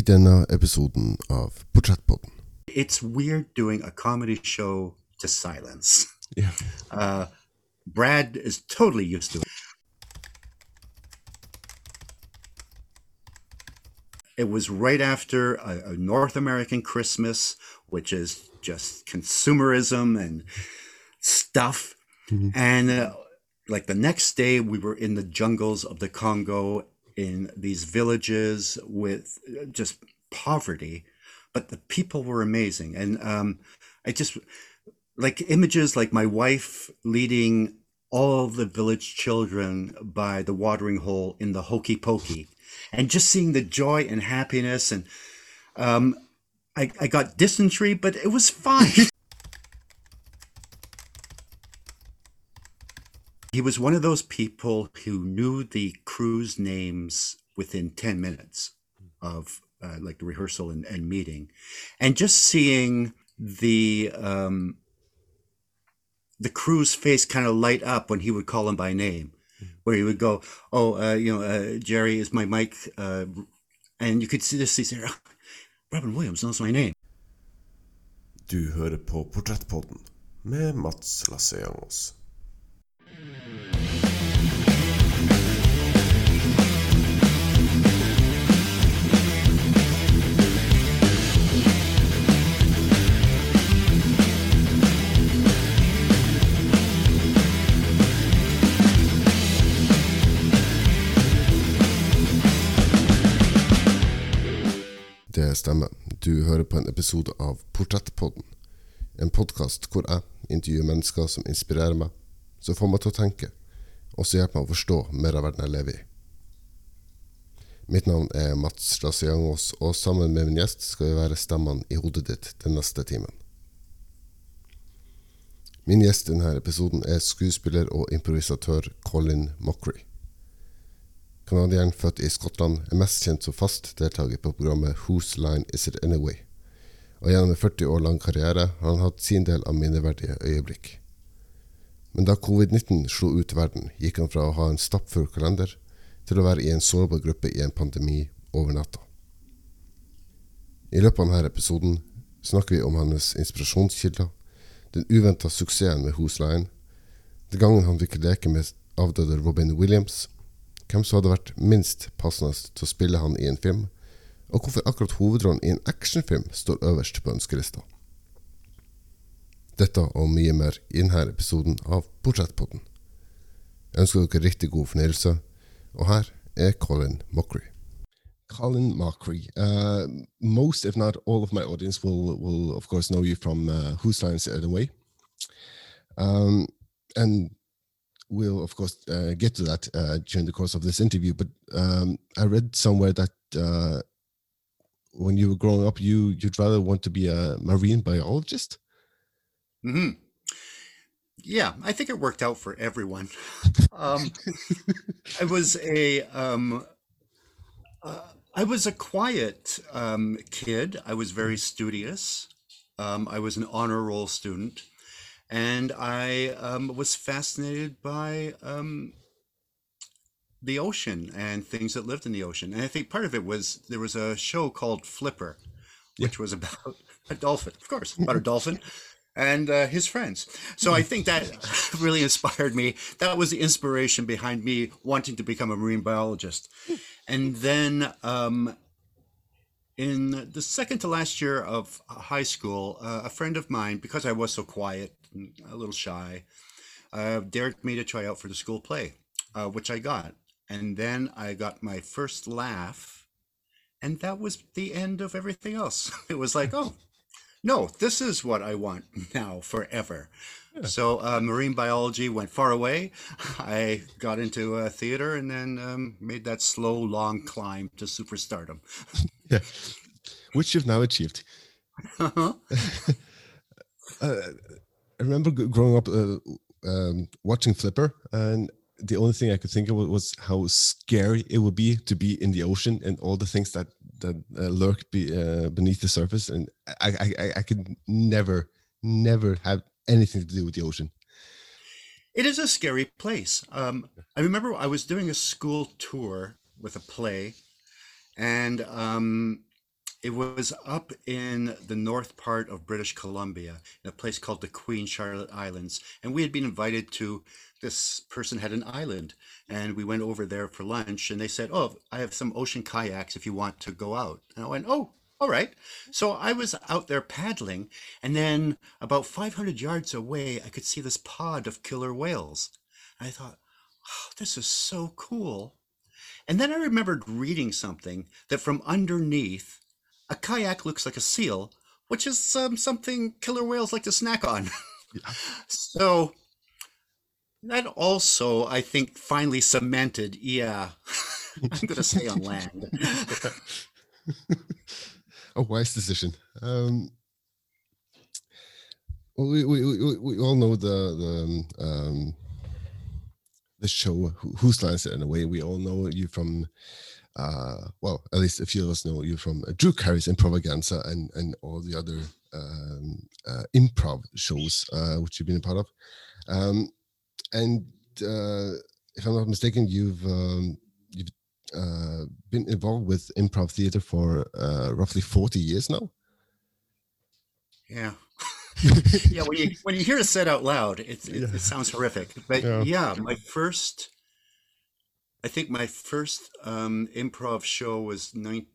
i denne episoden. It's weird doing a comedy show to silence. Yeah. Uh, Brad is totally used to it. It was right after a, a North American Christmas, which is just consumerism and stuff. And uh, like the next day, we were in the jungles of the Congo in these villages with uh, just poverty, but the people were amazing. And um, I just like images like my wife leading all the village children by the watering hole in the hokey pokey and just seeing the joy and happiness and um, I, I got dysentery but it was fine he was one of those people who knew the crew's names within 10 minutes of uh, like the rehearsal and, and meeting and just seeing the um, the crew's face kind of light up when he would call him by name, where he would go, "Oh, uh, you know, uh, Jerry is my mic," uh, and you could see this. See, "Ah, Robin Williams knows my name. Du hører på Portrettpodden med Mats Lasseangos. Det stemmer. Du hører på en episode av Portrettpodden. En podkast hvor jeg intervjuer mennesker som inspirerer meg, som får meg til å tenke, og som hjelper meg å forstå mer av verden jeg lever i. Mitt navn er Mats Lasiangos, og sammen med min gjest skal vi være stemmene i hodet ditt den neste timen. Min gjest i denne episoden er skuespiller og improvisatør Colin Mockery. Canadieren født i Skottland er mest kjent som fast deltaker på programmet Whose Line Is It Anyway, og gjennom en 40 år lang karriere har han hatt sin del av minneverdige øyeblikk. Men da covid-19 slo ut verden, gikk han fra å ha en stappfull kalender til å være i en sårbar gruppe i en pandemi over natta. I løpet av denne episoden snakker vi om hans inspirasjonskilder, den uventa suksessen med Whose Line, den gangen han fikk leke med avdøde Robin Williams, hvem som hadde vært minst passende til å spille han i en film, og hvorfor akkurat hovedrollen i en actionfilm står øverst på ønskelista. Dette og mye mer i denne episoden av Portrettpodden. Jeg ønsker dere riktig god fornøyelse, og her er Colin Mockery. Colin Mockery. Uh, most, if not all, of my audience will, will of course, know you from uh, Whose Lines Are the Way. Um, and we'll of course uh, get to that uh, during the course of this interview but um, i read somewhere that uh, when you were growing up you you'd rather want to be a marine biologist hmm Yeah, I think it worked out for everyone. Um, I was a um, uh, I was a quiet um, kid. I was very studious. Um, I was an honor roll student, and I um, was fascinated by um, the ocean and things that lived in the ocean. And I think part of it was there was a show called Flipper, which was about a dolphin, of course, about a dolphin and uh, his friends. So I think that really inspired me. That was the inspiration behind me wanting to become a marine biologist. And then um, in the second to last year of high school, uh, a friend of mine, because I was so quiet a little shy, uh, dared me to try out for the school play, uh, which I got. And then I got my first laugh, and that was the end of everything else. It was like, oh, no, this is what I want now forever. So uh, marine biology went far away. I got into uh, theater and then um, made that slow, long climb to superstardom. yeah which you've now achieved Uh-huh. uh, i remember growing up uh, um, watching flipper and the only thing i could think of was how scary it would be to be in the ocean and all the things that that uh, lurk be, uh, beneath the surface and I, I I- i could never never have anything to do with the ocean It is a scary place. Um, I remember I was doing a school tour with a play, and um, It was up in the north part of British Columbia, in a place called the Queen Charlotte Islands. And we had been invited to, this person had an island. And we went over there for lunch. And they said, Oh, I have some ocean kayaks if you want to go out. And I went, Oh, all right. So I was out there paddling. And then about 500 yards away, I could see this pod of killer whales. And I thought, Oh, this is so cool. And then I remembered reading something that from underneath, a kayak looks like a seal, which is um, something killer whales like to snack on. Yeah. so that also, I think, finally cemented, yeah, I'm going to stay on land. A wise decision. Um, well, we, we, we, we all know the the um, the show Who- Whose Line Is It Anyway. We all know you from, uh, well, at least a few of us know you from uh, Drew Carey's Improvaganza and and all the other um, uh, improv shows uh, which you've been a part of. Um, and uh, if I'm not mistaken, you've um, you've uh, been involved with improv theater for uh, roughly 40 years now. Yeah. yeah, when you when you hear it said out loud, it, it, Yeah. it sounds horrific. But Yeah. yeah. my first, I think my first um, improv show was nine,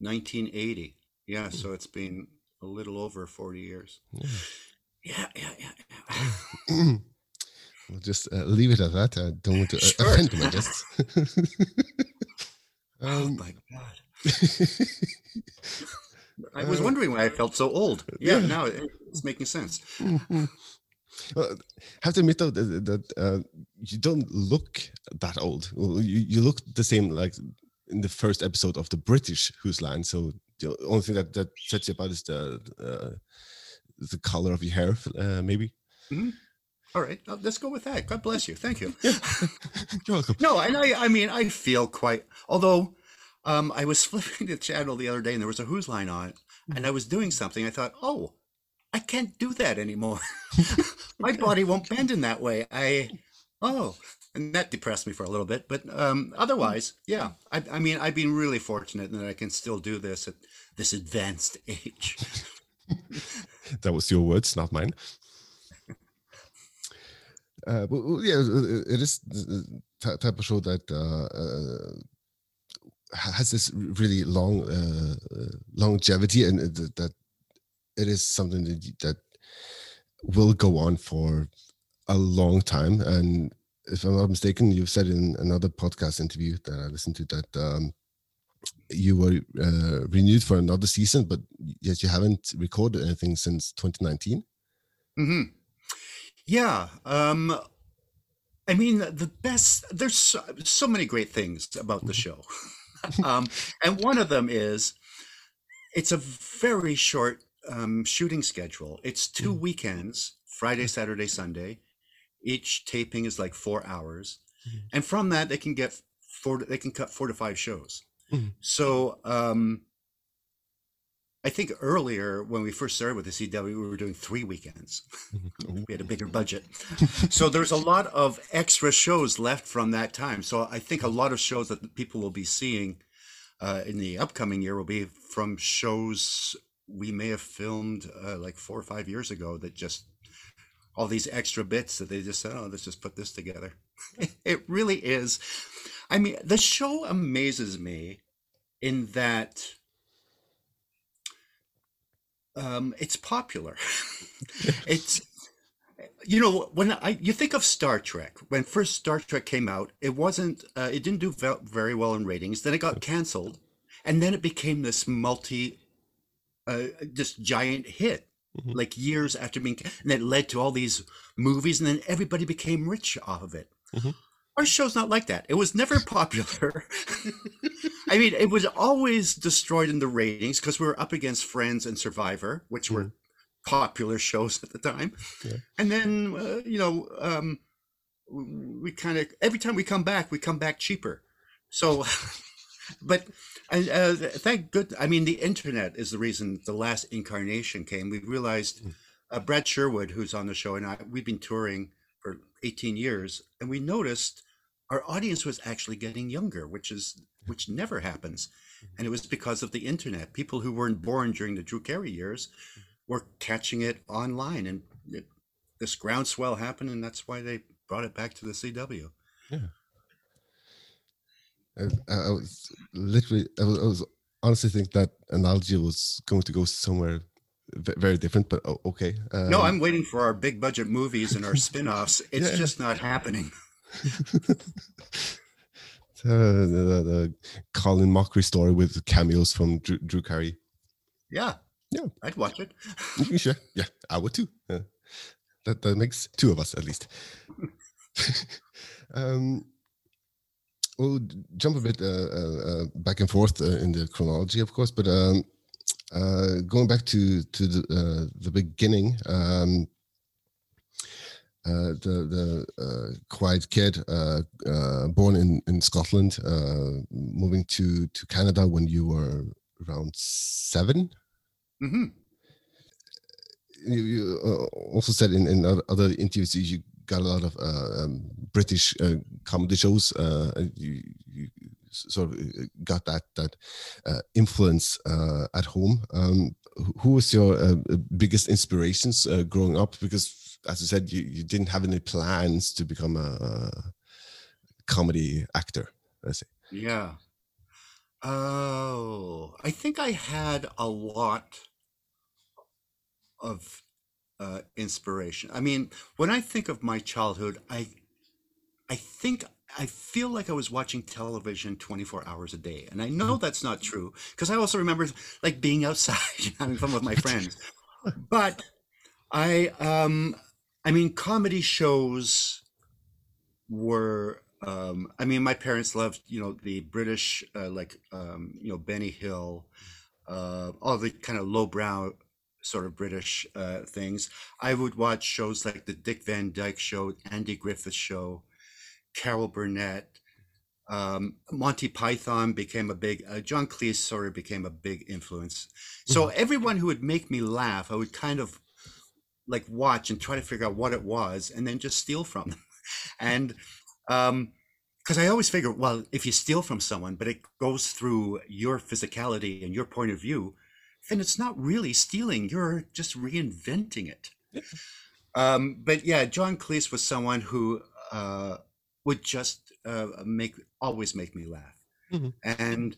1980. Yeah, so it's been a little over 40 years. Yeah, yeah, yeah. yeah. We'll just uh, leave it at that. I don't want to uh, Sure. offend my guests. oh um, my god! I was Uh, wondering why I felt so old. Yeah, yeah. now it- it's making sense. well, have to admit though that, that uh, you don't look that old. Well, You you look the same like in the first episode of the British Whose Line. So the only thing that that sets you apart is the uh, the color of your hair, uh, maybe. All right, uh, let's go with that. God bless you. Thank you. You're welcome. No, and I, I mean, I feel quite. Although, um, I was flipping the channel the other day, and there was a Whose Line on, it, and I was doing something. I thought, oh, I can't do that anymore. My body won't bend in that way. I, oh, and that depressed me for a little bit. But um, otherwise, yeah. I, I mean, I've been really fortunate that I can still do this at this advanced age. That was your words, not mine. Uh, but well, yeah, uh, it is the type of show that uh, uh, has this really long uh, uh, longevity, and that it is something that that will go on for a long time. And if I'm not mistaken, you've said in another podcast interview that I listened to that um, you were uh, renewed for another season, but yet you haven't recorded anything since 2019. hmm Yeah. Um, I mean, the best, there's so, so many great things about the show. um, and one of them is it's a very short um, shooting schedule. It's two Mhm. weekends Friday, Saturday, Sunday. Each taping is like four hours. Mhm. And from that, they can get four, they can cut four to five shows. Mhm. So, um, I think earlier when we first started with the CW, we were doing three weekends. we had a bigger budget. so there's a lot of extra shows left from that time. So I think a lot of shows that people will be seeing uh, in the upcoming year will be from shows we may have filmed uh, like four or five years ago that just all these extra bits that they just said, oh, let's just put this together. it really is. I mean, the show amazes me in that um, it's popular. it's you know when I you think of Star Trek when first Star Trek came out, it wasn't uh, it didn't do ve- very well in ratings. Then it got canceled, and then it became this multi, uh, this giant hit. Mhm. Like years after being, and it led to all these movies, and then everybody became rich off of it. Mhm. Our show's not like that. It was never popular. I mean, it was always destroyed in the ratings because we were up against Friends and Survivor, which were popular shows at the time. Yeah. And then, uh, you know, um, we kind of every time we come back, we come back cheaper. So, but and, uh, thank good. I mean, the internet is the reason the last incarnation came. We realized uh, Brad Sherwood, who's on the show, and I, we've been touring for 18 years, and we noticed our audience was actually getting younger, which is which never happens. and it was because of the internet. People who weren't born during the Drew Carey years were catching it online, and it, this groundswell happened, and that's why they brought it back to the CW. Yeah. I, I was literally, I was, I was honestly think that analogy was going to go somewhere very different, but okay. Um, no, I'm waiting for our big budget movies and our spin-offs. It's yeah. just not happening. uh, the, the, Colin Mochrie story with cameos from Drew, Drew Carey. Yeah, yeah, I'd watch it. sure, yeah, I would too. Yeah. That that makes two of us at least. um, we'll jump a bit uh, uh, uh back and forth uh, in the chronology, of course, but um, uh, going back to to the uh, the beginning. Um, uh, the the uh, quiet kid uh, born in in Scotland, moving to to Canada when you were around 7 mm-hmm. You, you also said in in other interviews you got a lot of uh, um, British uh, comedy shows. Uh, you, you, sort of got that that influence at home. Um, who was your biggest inspirations growing up? Because as you said, you, you didn't have any plans to become a, a comedy actor. Let's say. Yeah. Oh, I think I had a lot of uh, inspiration. I mean, when I think of my childhood, I, I think I feel like I was watching television 24 hours a day. And I know that's not true because I also remember like being outside having fun with my friends. But I um I mean, comedy shows were. Um, I mean, my parents loved, you know, the British, uh, like, um, you know, Benny Hill, uh, all the kind of lowbrow sort of British uh, things. I would watch shows like the Dick Van Dyke Show, Andy Griffith Show, Carol Burnett. Um, Monty Python became a big, uh, John Cleese sort of became a big influence. So mm-hmm. everyone who would make me laugh, I would kind of like watch and try to figure out what it was and then just steal from them and um because i always figure well if you steal from someone but it goes through your physicality and your point of view then it's not really stealing you're just reinventing it um but yeah john cleese was someone who uh would just uh make always make me laugh mm-hmm. and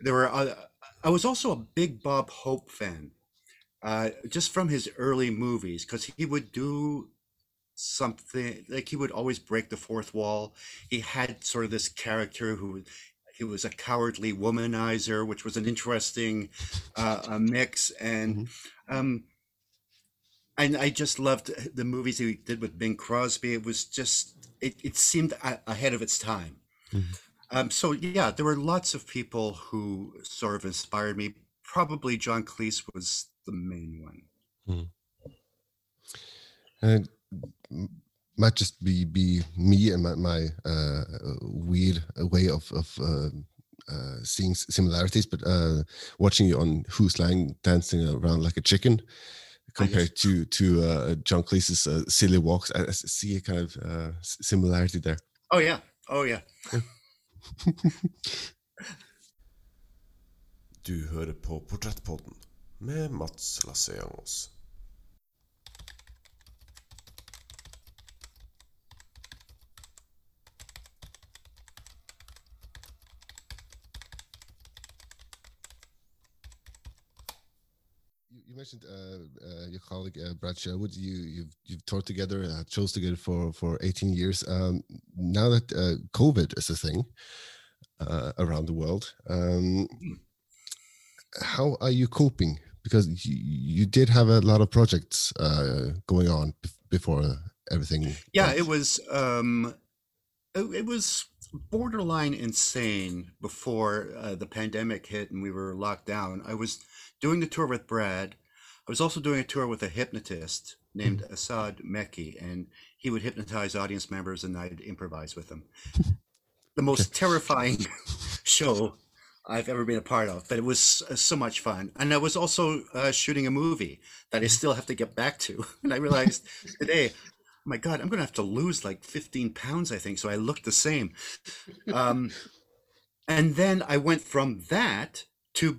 there were uh, i was also a big bob hope fan uh, just from his early movies, because he would do something like he would always break the fourth wall. He had sort of this character who he was a cowardly womanizer, which was an interesting uh, a mix. And mm-hmm. um, and I just loved the movies he did with Bing Crosby. It was just it, it seemed a- ahead of its time. Mm-hmm. Um, so yeah, there were lots of people who sort of inspired me. Probably John Cleese was the main one. Mm. And it might just be be me and my, my uh, weird way of of uh, uh, seeing similarities, but uh, watching you on Whose Line dancing around like a chicken compared to to uh, John Cleese's uh, silly walks, I, I, see a kind of uh, similarity there. Oh yeah, oh yeah. du hører på Portrettpodden. med Mats Lasseangos. You mentioned uh, uh, your colleague uh, Brad Sherwood. You you've you've taught together, uh, chose together for for 18 years. Um, now that uh, COVID is a thing uh, around the world, um, hmm. how are you coping because you, you did have a lot of projects uh, going on before everything. Yeah, went. it was um, it, it, was borderline insane before uh, the pandemic hit and we were locked down. I was doing the tour with Brad. I was also doing a tour with a hypnotist named mm-hmm. Asad Mecci, and he would hypnotize audience members, and I'd improvise with them. the most terrifying show I've ever been a part of, but it was uh, so much fun. And I was also uh, shooting a movie that I mm-hmm. still have to get back to. And I realized today, oh my God, I'm going to have to lose like 15 pounds, I think. So I look the same. Um, and then I went from that to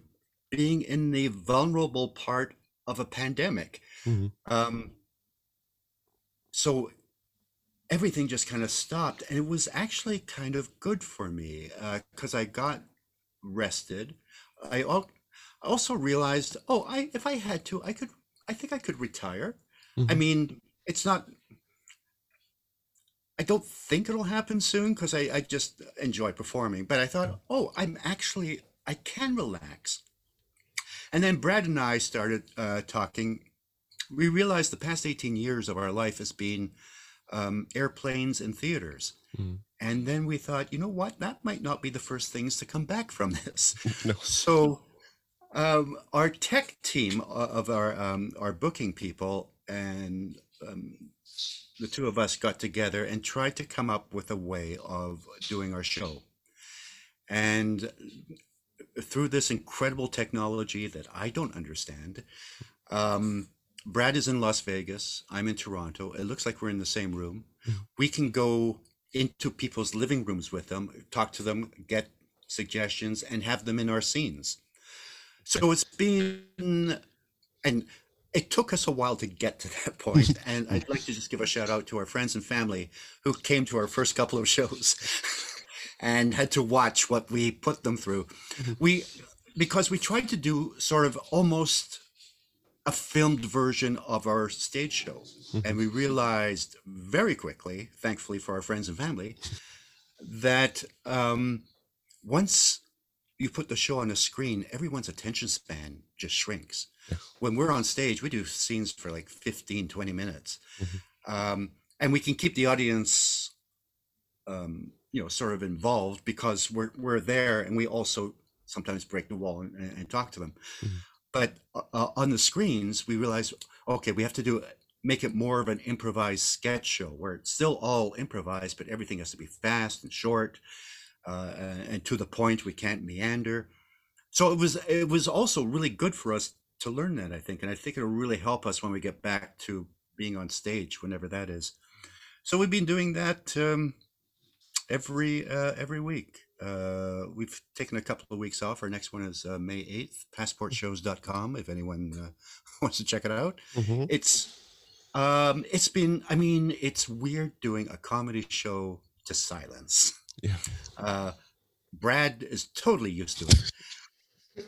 being in the vulnerable part of a pandemic. Mhm. Um, so everything just kind of stopped, and it was actually kind of good for me because I got rested. I also realized, oh, I if I had to, I could. I think I could retire. I Mhm. mean, it's not. I don't think it'll happen soon because I, I just enjoy performing. But I thought, oh, I'm actually I can relax. And then Brad and I started uh, talking. We realized the past 18 years of our life has been um, airplanes and theaters. Mm. And then we thought, you know what? That might not be the first things to come back from this. No. So, um, our tech team of our um, our booking people and um, the two of us got together and tried to come up with a way of doing our show. And through this incredible technology that I don't understand, um, Brad is in Las Vegas. I'm in Toronto. It looks like we're in the same room. We can go into people's living rooms with them, talk to them, get suggestions, and have them in our scenes. So it's been, and it took us a while to get to that point. And I'd like to just give a shout out to our friends and family who came to our first couple of shows and had to watch what we put them through. We, because we tried to do sort of almost a filmed version of our stage show. And we realized very quickly, thankfully for our friends and family, that um, once you put the show on a screen, everyone's attention span just shrinks. When we're on stage, we do scenes for like 15, 20 minutes. Um, and we can keep the audience, um, you know, sort of involved because we're, we're there and we also sometimes break the wall and, and talk to them. But uh, on the screens, we realize, okay, we have to do make it more of an improvised sketch show where it's still all improvised, but everything has to be fast and short uh, and to the point. We can't meander. So it was it was also really good for us to learn that, I think, and I think it'll really help us when we get back to being on stage, whenever that is. So we've been doing that um, every uh, every week. Uh, we've taken a couple of weeks off. Our next one is uh, May 8th, passportshows.com, if anyone uh, wants to check it out. Mhm. It's um it's been I mean, it's weird doing a comedy show to silence. Yeah. Uh Brad is totally used to it.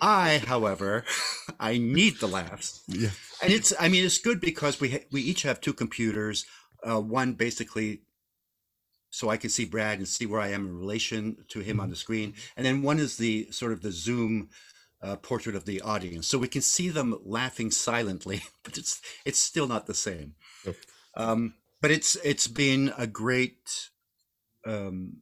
I, however, I need the laughs. Yeah. And it's I mean, it's good because we ha- we each have two computers. Uh one basically so I can see Brad and see where I am in relation to him on the screen. And then one is the sort of the Zoom uh, portrait of the audience, so we can see them laughing silently, but it's it's still not the same. Yep. Um, but it's it's been a great um,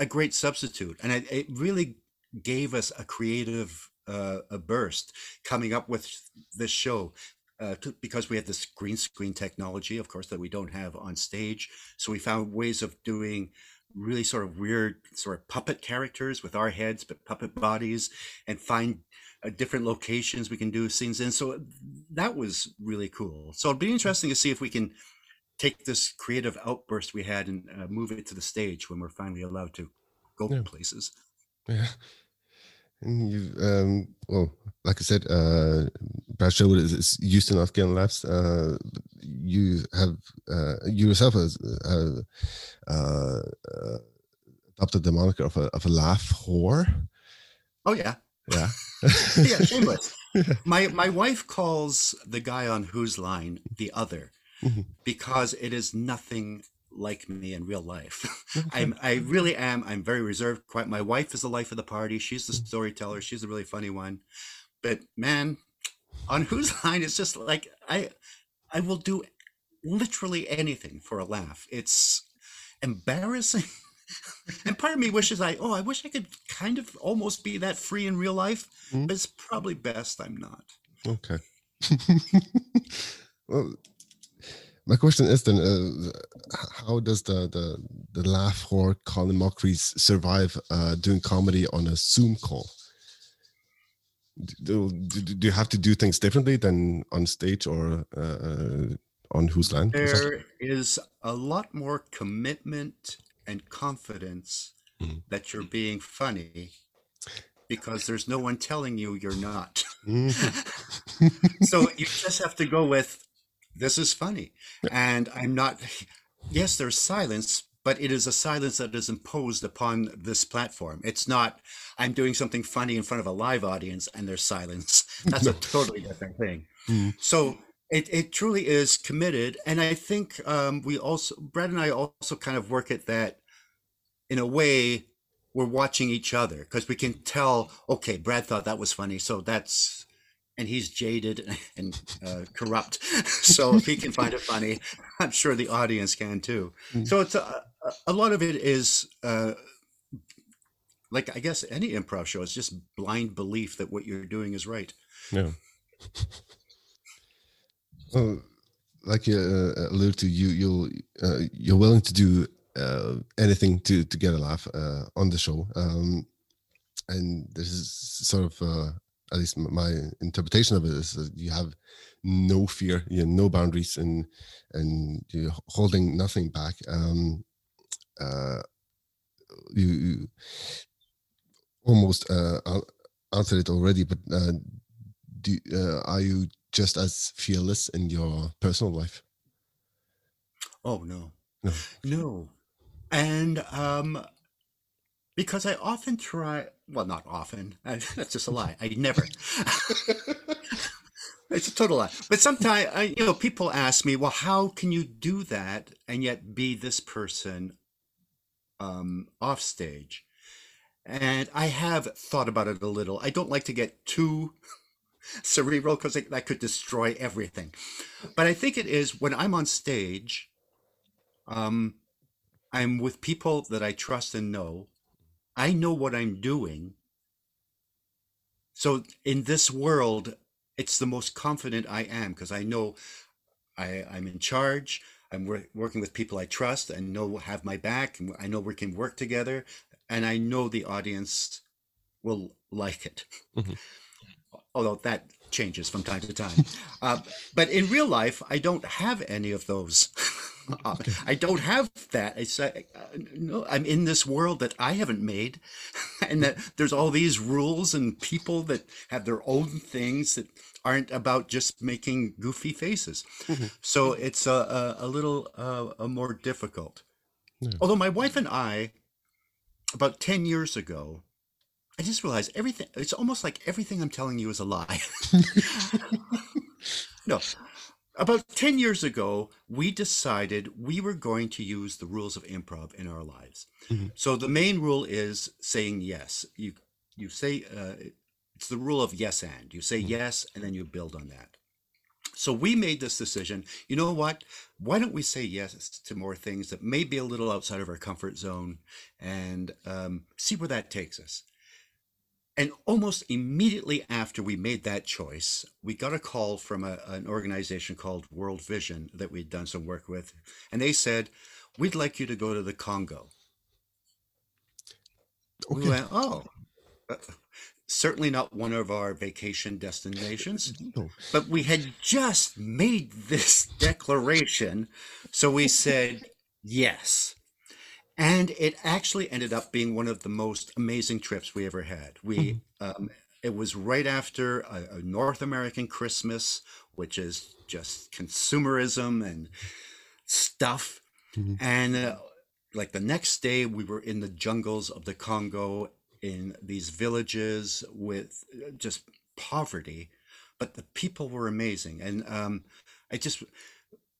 a great substitute, and it, it really gave us a creative uh, a burst coming up with this show. Uh, to, because we have this green screen technology, of course, that we don't have on stage. So we found ways of doing really sort of weird, sort of puppet characters with our heads, but puppet bodies, and find uh, different locations we can do scenes in. So that was really cool. So it'd be interesting to see if we can take this creative outburst we had and uh, move it to the stage when we're finally allowed to go Yeah. places. Yeah. And you, um, well, like I said, uh, Brad Sherwood is, is used to not getting laughs. Uh, you have, uh, you yourself has, uh, uh, uh, adopted the moniker of a, of a laugh whore. Oh yeah, Yeah. yeah, shameless. My my wife calls the guy on whose line the other Mhm. because it is nothing like me in real life. I'm I really am. I'm very reserved. Quite. My wife is the life of the party. She's the storyteller. She's a really funny one. But man, on whose line it's just like I I will do literally anything for a laugh. It's embarrassing. and part of me wishes I oh I wish I could kind of almost be that free in real life, Mhm. but it's probably best I'm not. Okay. well, my question is then, uh, how does the, the the laugh whore Colin Mochrie survive uh, doing comedy on a Zoom call? Do, do, do you have to do things differently than on stage or uh, uh, on whose line? or? There is a lot more commitment and confidence Mhm. that you're being funny because there's no one telling you you're not. Mhm. so you just have to go with this is funny. And i'm not yes there's silence but it is a silence that is imposed upon this platform. It's not i'm doing something funny in front of a live audience and there's silence. That's a totally different thing. Mhm. so it, it truly is committed. And i think um, we also brad and i also kind of work at that in a way we're watching each other because we can tell okay brad thought that was funny so that's and he's jaded and uh, corrupt so if he can find it funny i'm sure the audience can too Mhm. so it's a, a- a lot of it is uh, like i guess any improv show is just blind belief that what you're doing is right Yeah. Well, like you uh, alluded to, you you'll uh, you're willing to do uh, anything to to get a laugh uh, on the show, um, and this is sort of uh, at least my interpretation of it is that you have no fear, you have no boundaries, and and you're holding nothing back. Um, uh, you, you almost uh, answered it already, but uh, do uh, are you just as fearless in your personal life? Oh no. No. No. And um because I often try well not often. I, that's just a lie. I never. it's a total lie. But sometimes I, you know people ask me, "Well, how can you do that and yet be this person um off stage?" And I have thought about it a little. I don't like to get too cerebral because that could destroy everything. But I think it is when I'm on stage, um, I'm with people that I trust and know. I know what I'm doing. So in this world, it's the most confident I am because I know I, I'm in charge. I'm wor- working with people I trust and know have my back. and I know we can work together, and I know the audience will like it. Mhm. Although that changes from time to time. Uh, but in real life, I don't have any of those. Uh, I don't have that. It's uh, uh, no. I'm in this world that I haven't made, and that there's all these rules and people that have their own things that aren't about just making goofy faces. So it's a, a, a little uh, a more difficult. Yeah. Although my wife and I, about ten years ago, I just realized everything. It's almost like everything I'm telling you is a lie. no. About 10 years ago, we decided we were going to use the rules of improv in our lives. Mhm. So the main rule is saying yes. You you say uh, it's the rule of yes and. You say yes and then you build on that. So we made this decision. You know what? Why don't we say yes to more things that may be a little outside of our comfort zone and um, see where that takes us? And almost immediately after we made that choice, we got a call from a, an organization called World Vision that we'd done some work with. And they said, We'd like you to go to the Congo. We went, Oh, uh, certainly not one of our vacation destinations. No. But we had just made this declaration. So we said yes. And it actually ended up being one of the most amazing trips we ever had. We, um, it was right after a, a North American Christmas, which is just consumerism and stuff. Mhm. And uh, like the next day, we were in the jungles of the Congo in these villages with uh, just poverty, but the people were amazing. And um, I just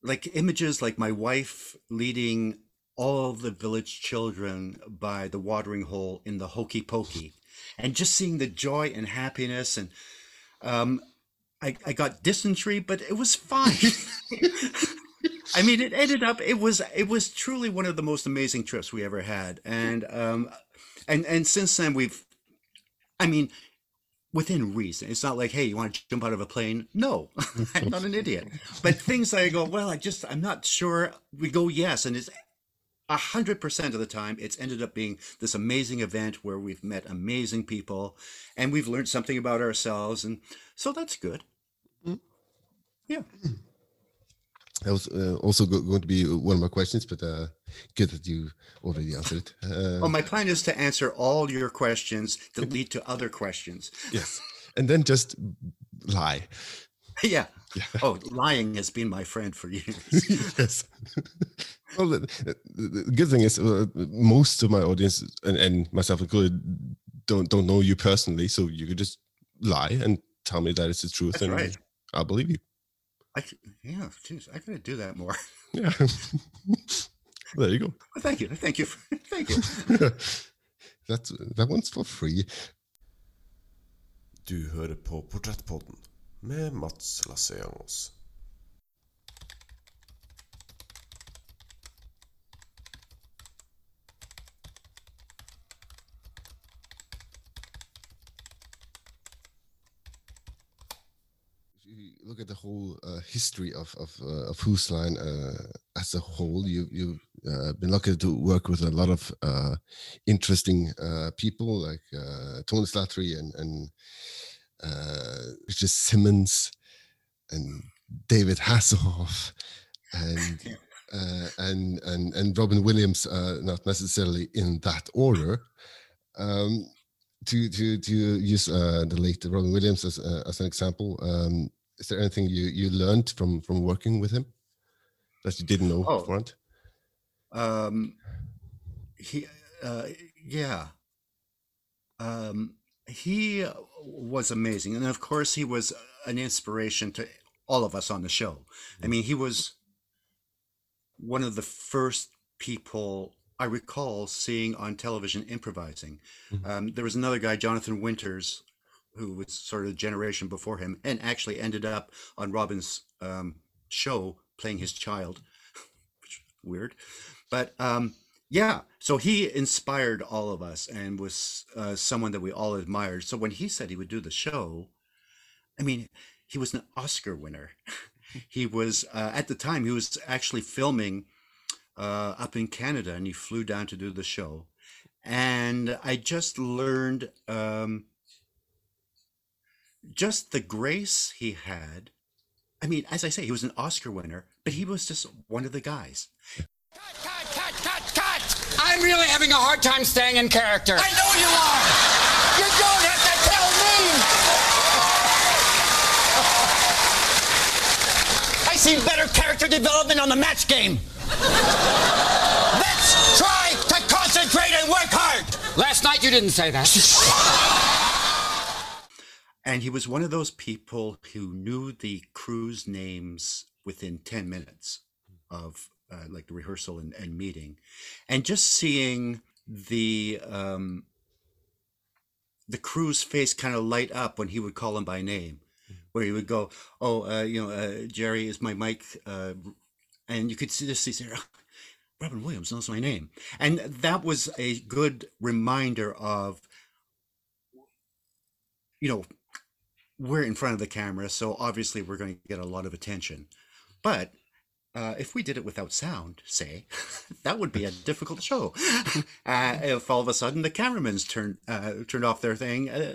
like images like my wife leading all the village children by the watering hole in the hokey pokey. And just seeing the joy and happiness and um, I, I got dysentery but it was fine. I mean it ended up it was it was truly one of the most amazing trips we ever had. And um and and since then we've i mean within reason. It's not like hey you want to jump out of a plane? No i'm not an idiot. But things i go well i just i'm not sure. We go yes and it's a hundred percent of the time it's ended up being this amazing event where we've met amazing people and we've learned something about ourselves and so that's good Mm. yeah That was uh, also go- going to be one of my questions, but uh, good that you already answered it. Uh, Oh, my plan is to answer all your questions that lead to other questions. yes, and then just lie. yeah. Yeah. Oh, lying has been my friend for years. yes. well, the, the, the good thing is, uh, most of my audience and, and myself included don't don't know you personally, so you could just lie and tell me that it's the truth, That's and right. I'll believe you. I, c- yeah, geez, I gotta do that more. Yeah. there you go. Well, thank you, thank you, for, thank you. That's that one's for free. Du hører på Portrettpodden med Mats. You look at the whole uh, history of of uh, of Whose Line uh, as a whole, you you've uh, been lucky to work with a lot of uh, interesting uh, people like uh, Tony Slattery and and uh, Richard Simmons and David Hasselhoff and uh, and and and Robin Williams, uh, not necessarily in that order. Um, to to to use uh, the late Robin Williams as uh, as an example, um, is there anything you you learned from from working with him that you didn't know Oh. beforehand? Um, he, uh, yeah. Um, he was amazing, and of course, he was an inspiration to all of us on the show. I mean, he was one of the first people I recall seeing on television improvising. Mhm. Um, there was another guy, Jonathan Winters, who was sort of a generation before him, and actually ended up on Robin's um, show playing his child. Which weird, but um, yeah. So he inspired all of us and was uh, someone that we all admired. So when he said he would do the show, I mean, he was an Oscar winner. he was uh, at the time he was actually filming uh, up in Canada, and he flew down to do the show. And I just learned um, just the grace he had. I mean, as I say, he was an Oscar winner, but he was just one of the guys. Cut, cut, cut, cut! I'm really having a hard time staying in character. I know you are! You don't have to tell me! I see better character development on the match game. Let's try to concentrate and work hard! Last night you didn't say that. And he was one of those people who knew the crew's names within 10 minutes of uh, like the rehearsal and, and meeting. And just seeing the um, the crew's face kind of light up when he would call him by name, where he would go, "Oh, uh, you know, uh, Jerry is my mic," uh, and you could see this. See, Robin Williams knows my name, and that was a good reminder of, you know, we're in front of the camera, so obviously we're going to get a lot of attention. But uh, if we did it without sound, say, that would be a difficult show. uh, if all of a sudden the cameramans turned uh, turned off their thing, uh,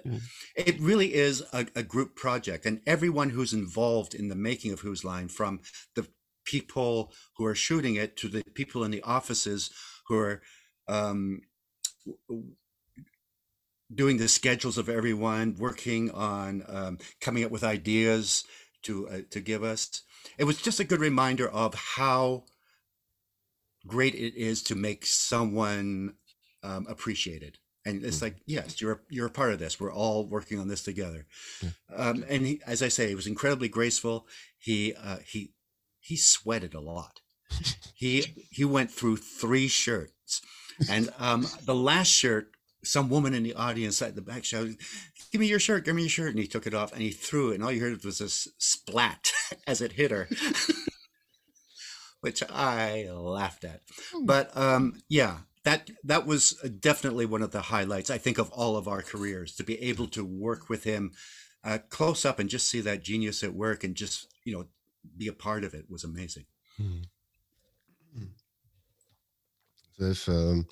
it really is a, a group project, and everyone who's involved in the making of Whose Line, from the people who are shooting it to the people in the offices who are um, doing the schedules of everyone, working on um, coming up with ideas to uh, to give us. It was just a good reminder of how great it is to make someone um, appreciated. And it's like, yes, you're you're a part of this. We're all working on this together. Um, and he, as I say, he was incredibly graceful. He uh, he he sweated a lot. he he went through three shirts, and um, the last shirt some woman in the audience at the back shouted, "Give me your shirt! Give me your shirt!" And he took it off and he threw it, and all you heard was this splat as it hit her, which I laughed at. But um, yeah, that that was definitely one of the highlights I think of all of our careers to be able to work with him uh, close up and just see that genius at work and just you know be a part of it was amazing. So if um,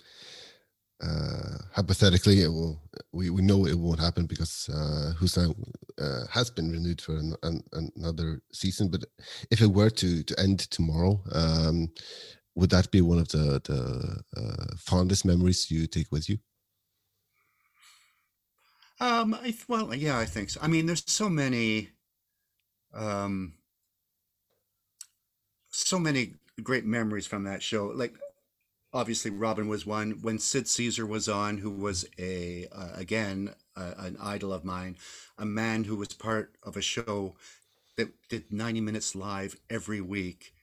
uh, hypothetically, it will. We, we know it won't happen because uh, Whose Line uh, has been renewed for an, an, another season. But if it were to to end tomorrow, um, would that be one of the the uh, fondest memories you take with you? Um, I well, yeah, I think so. I mean, there's so many, um, so many great memories from that show. Like, obviously, Robin was one. When Sid Caesar was on, who was a uh, again an idol of mine, a man who was part of a show that did 90 minutes live every week,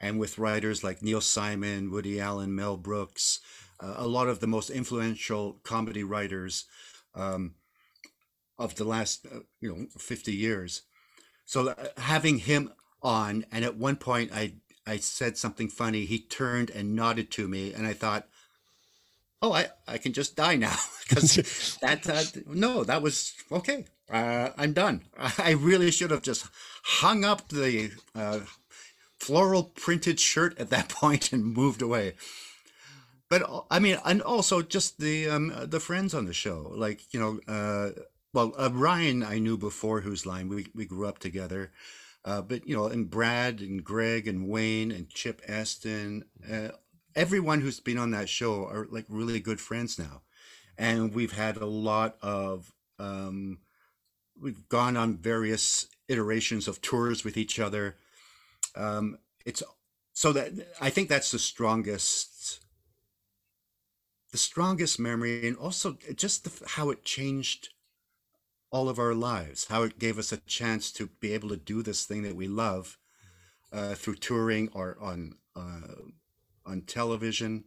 and with writers like Neil Simon, Woody Allen, Mel Brooks, uh, a lot of the most influential comedy writers. Um, of the last uh, you know 50 years so uh, having him on and at one point i i said something funny he turned and nodded to me and i thought oh i i can just die now. Because that uh, no that was okay uh, i'm done. I really should have just hung up the uh, floral printed shirt at that point and moved away. But uh, i mean and also just the um the friends on the show like you know uh well, uh, Ryan, I knew before Whose Line. We we grew up together, uh, but you know, and Brad and Greg and Wayne and Chip Esten, uh, everyone who's been on that show are like really good friends now, and we've had a lot of. Um, we've gone on various iterations of tours with each other. Um, it's so that I think that's the strongest the strongest memory and also just the, how it changed all of our lives, how it gave us a chance to be able to do this thing that we love uh, through touring or on uh, on television.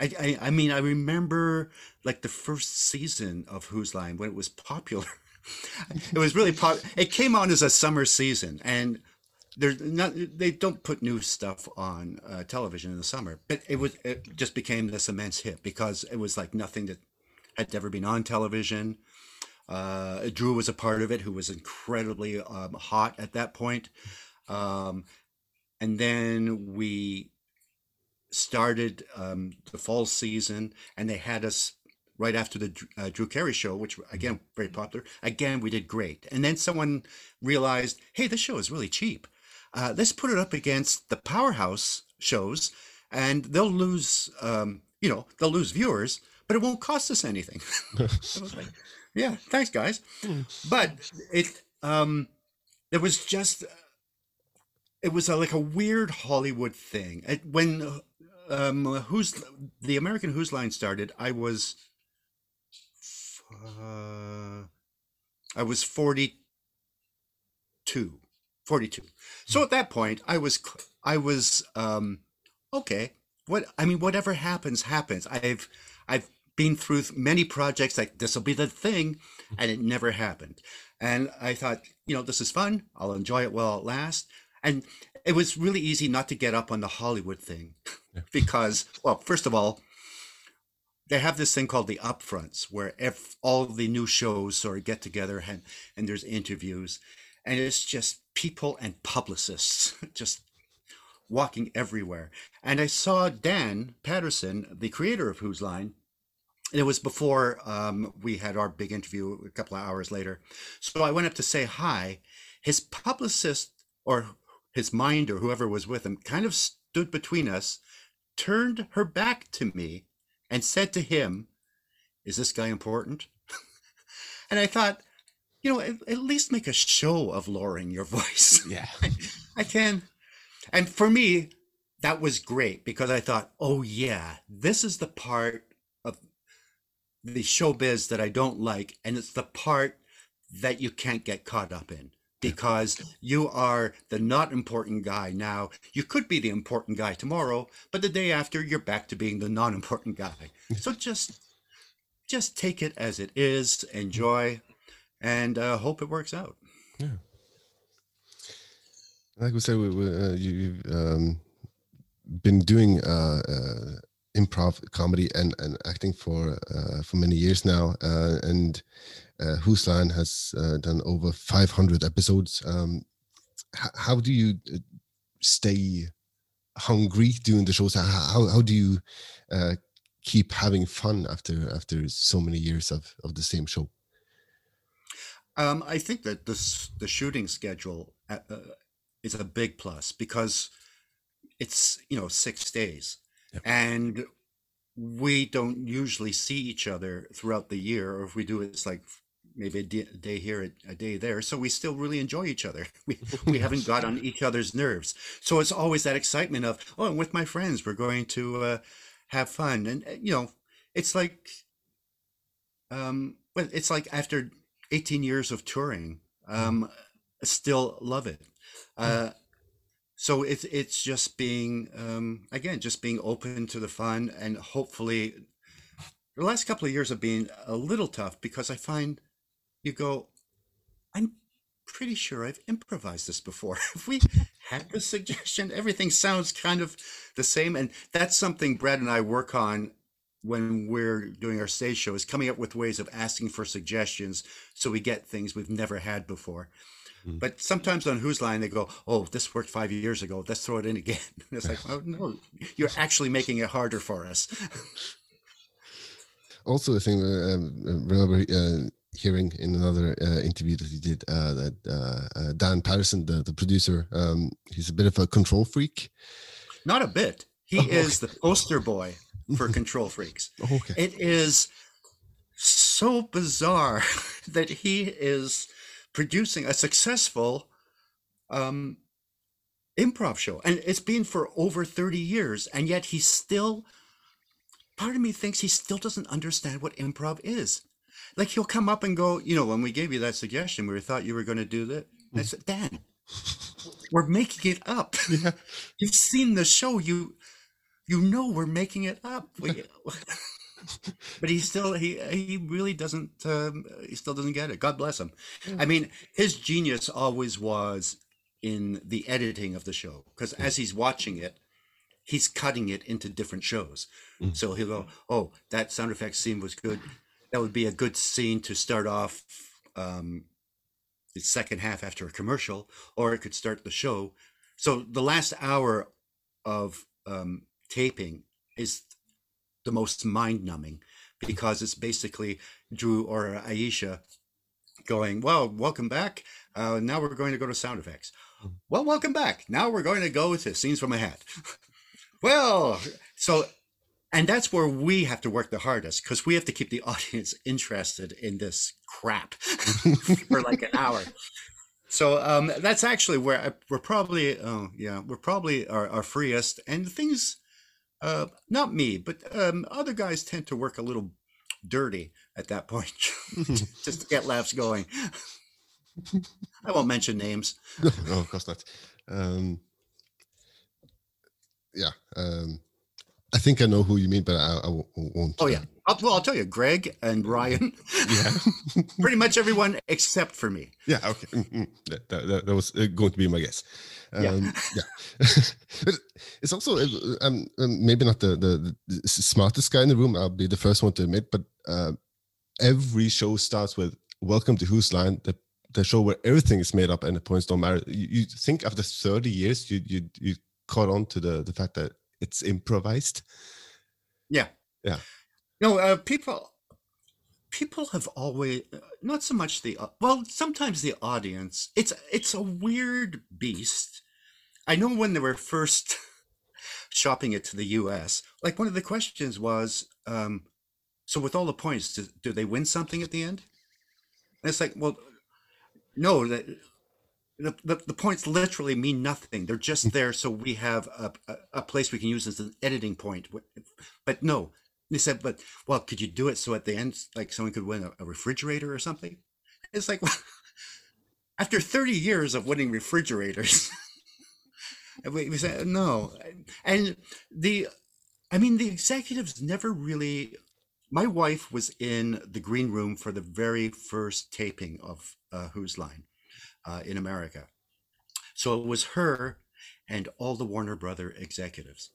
I, I, I mean I remember like the first season of Whose Line when it was popular. it was really pop. It came on as a summer season, and there's not they don't put new stuff on uh, television in the summer. But it was it just became this immense hit because it was like nothing that had ever been on television. Uh, Drew was a part of it, who was incredibly um, hot at that point. Um, and then we started um, the fall season, and they had us right after the uh, Drew Carey show, which again very popular. Again, we did great, and then someone realized, hey, this show is really cheap. Uh, let's put it up against the powerhouse shows, and they'll lose, um, you know, they'll lose viewers, but it won't cost us anything. I was like, yeah, thanks, guys. But it, um, it was just, it was a, like a weird Hollywood thing. It, when um, who's the American Whose Line started, I was, uh, I was 42, 42. So at that point, I was, I was, um, okay. What I mean, whatever happens, happens. I've, I've been through many projects like this will be the thing, and it never happened. And I thought, you know, this is fun. I'll enjoy it while it lasts. And it was really easy not to get up on the Hollywood thing yeah. because, well, first of all, they have this thing called the upfronts where if all the new shows sort of get together and, and there's interviews and it's just people and publicists just walking everywhere. And I saw Dan Patterson, the creator of Whose Line, and it was before um, we had our big interview a couple of hours later. So I went up to say hi. His publicist or his mind or whoever was with him kind of stood between us, turned her back to me, and said to him, Is this guy important? and I thought, you know, at, at, least make a show of lowering your voice. Yeah. I, I can. And for me, that was great because I thought, oh, yeah, this is the part the showbiz that I don't like, and it's the part that you can't get caught up in because you are the not important guy now. You could be the important guy tomorrow, but the day after you're back to being the non-important guy. So just just take it as it is, enjoy, and uh, hope it works out. Yeah. Like we said, we, we, uh, you, have um, been doing uh, uh improv comedy and, and acting for uh, for many years now. Uh, and uh, Line has uh, done over 500 episodes. Um, how do you uh, stay hungry doing the shows? How, how, how do you uh, keep having fun after after so many years of, of the same show? Um, I think that this the shooting schedule uh, is a big plus because it's you know six days, and we don't usually see each other throughout the year, or if we do, it's like maybe a day, here, a, a day there. So we still really enjoy each other. We we haven't got on each other's nerves. So it's always that excitement of oh, I'm with my friends, we're going to uh, have fun, and uh, you know, it's like um, well, it's like after 18 years of touring, um, I still love it. Uh, so it's it's just being um, again just being open to the fun and hopefully the last couple of years have been a little tough because I find you go I'm pretty sure I've improvised this before. if we had the suggestion, everything sounds kind of the same, and that's something Brad and I work on when we're doing our stage show is coming up with ways of asking for suggestions so we get things we've never had before. Mm. But sometimes on Whose Line they go, "Oh, this worked five years ago. Let's throw it in again." And it's like, "Oh no, you're actually making it harder for us." Also, a thing uh, um, remember uh, hearing in another uh, interview that he did uh, that uh, uh, Dan Patterson, the, the producer, um, he's a bit of a control freak. Not a bit. He Oh, is the poster boy for Control Freaks. Oh, okay. It is so bizarre that he is producing a successful um, improv show, and it's been for over thirty years, and yet he still. Part of me thinks he still doesn't understand what improv is. Like he'll come up and go, you know, when we gave you that suggestion, we thought you were going to do that. I said, Dan, we're making it up. Yeah. You've seen the show. You you know we're making it up. We, but he still he he really doesn't um, he still doesn't get it. God bless him. I mean, his genius always was in the editing of the show because as he's watching it, he's cutting it into different shows. So he'll go, "Oh, that sound effects scene was good. That would be a good scene to start off." Um, the second half after a commercial, or it could start the show. So the last hour of um, taping is the most mind numbing because it's basically Drew or Aisha going, Well, welcome back. Uh, now we're going to go to sound effects. Well, welcome back. Now we're going to go to scenes from a hat. well, so, and that's where we have to work the hardest because we have to keep the audience interested in this crap for like an hour. So um, that's actually where I, we're probably, oh yeah, we're probably our, our freest, and things, uh, not me, but um, other guys tend to work a little dirty at that point, just to get laughs going. I won't mention names. no, of course not. Um, yeah. Um, I think I know who you mean, but I, I won't. Oh yeah, I'll, well I'll tell you, Greg and Ryan, Yeah. pretty much everyone except for me. Yeah, okay. Mm, mm. That, that, that- was uh, going to be my guess. Um, Yeah. yeah. But it's also uh, um, um, maybe not the, the, the smartest guy in the room. I'll be the first one to admit, but uh, every show starts with "Welcome to Whose Line," the the show where everything is made up and the points don't matter. You, you think after thirty years, you you you caught on to the the fact that it's improvised. Yeah. Yeah. No, uh, people people have always not so much the well, sometimes the audience. It's it's a weird beast. I know when they were first shopping it to the U.S. Like one of the questions was, um, so with all the points, do, do they win something at the end? And it's like, well, no, that the, the, the points literally mean nothing. They're just there so we have a, a, a place we can use as an editing point. But no, they said, but well, could you do it so at the end, like someone could win a, a refrigerator or something? It's like, well, after 30 years of winning refrigerators, and we, we said no. And the, I mean, the executives never really. My wife was in the green room for the very first taping of uh, Whose Line uh, in America. So it was her and all the Warner Brother executives.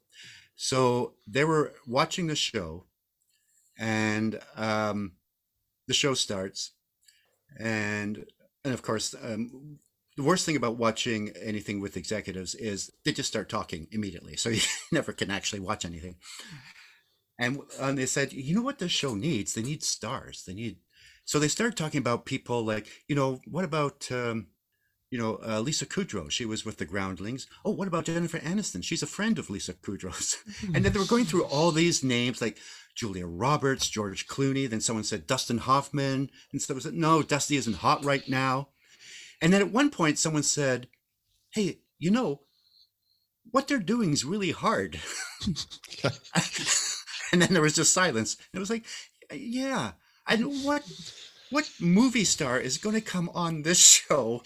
So they were watching the show, and um, the show starts, and and of course, um, the worst thing about watching anything with executives is they just start talking immediately, so you never can actually watch anything. And, and they said, you know what this show needs? They need stars. They need. So they started talking about people like, you know, what about um, you know, uh, Lisa Kudrow. She was with the Groundlings. Oh, what about Jennifer Aniston? She's a friend of Lisa Kudrow's. and then they were going through all these names like Julia Roberts, George Clooney. Then someone said Dustin Hoffman. And someone said, no, Dusty isn't hot right now. And then at one point, someone said, hey, you know, what they're doing is really hard. and then there was just silence. It was like, yeah. And what what movie star is going to come on this show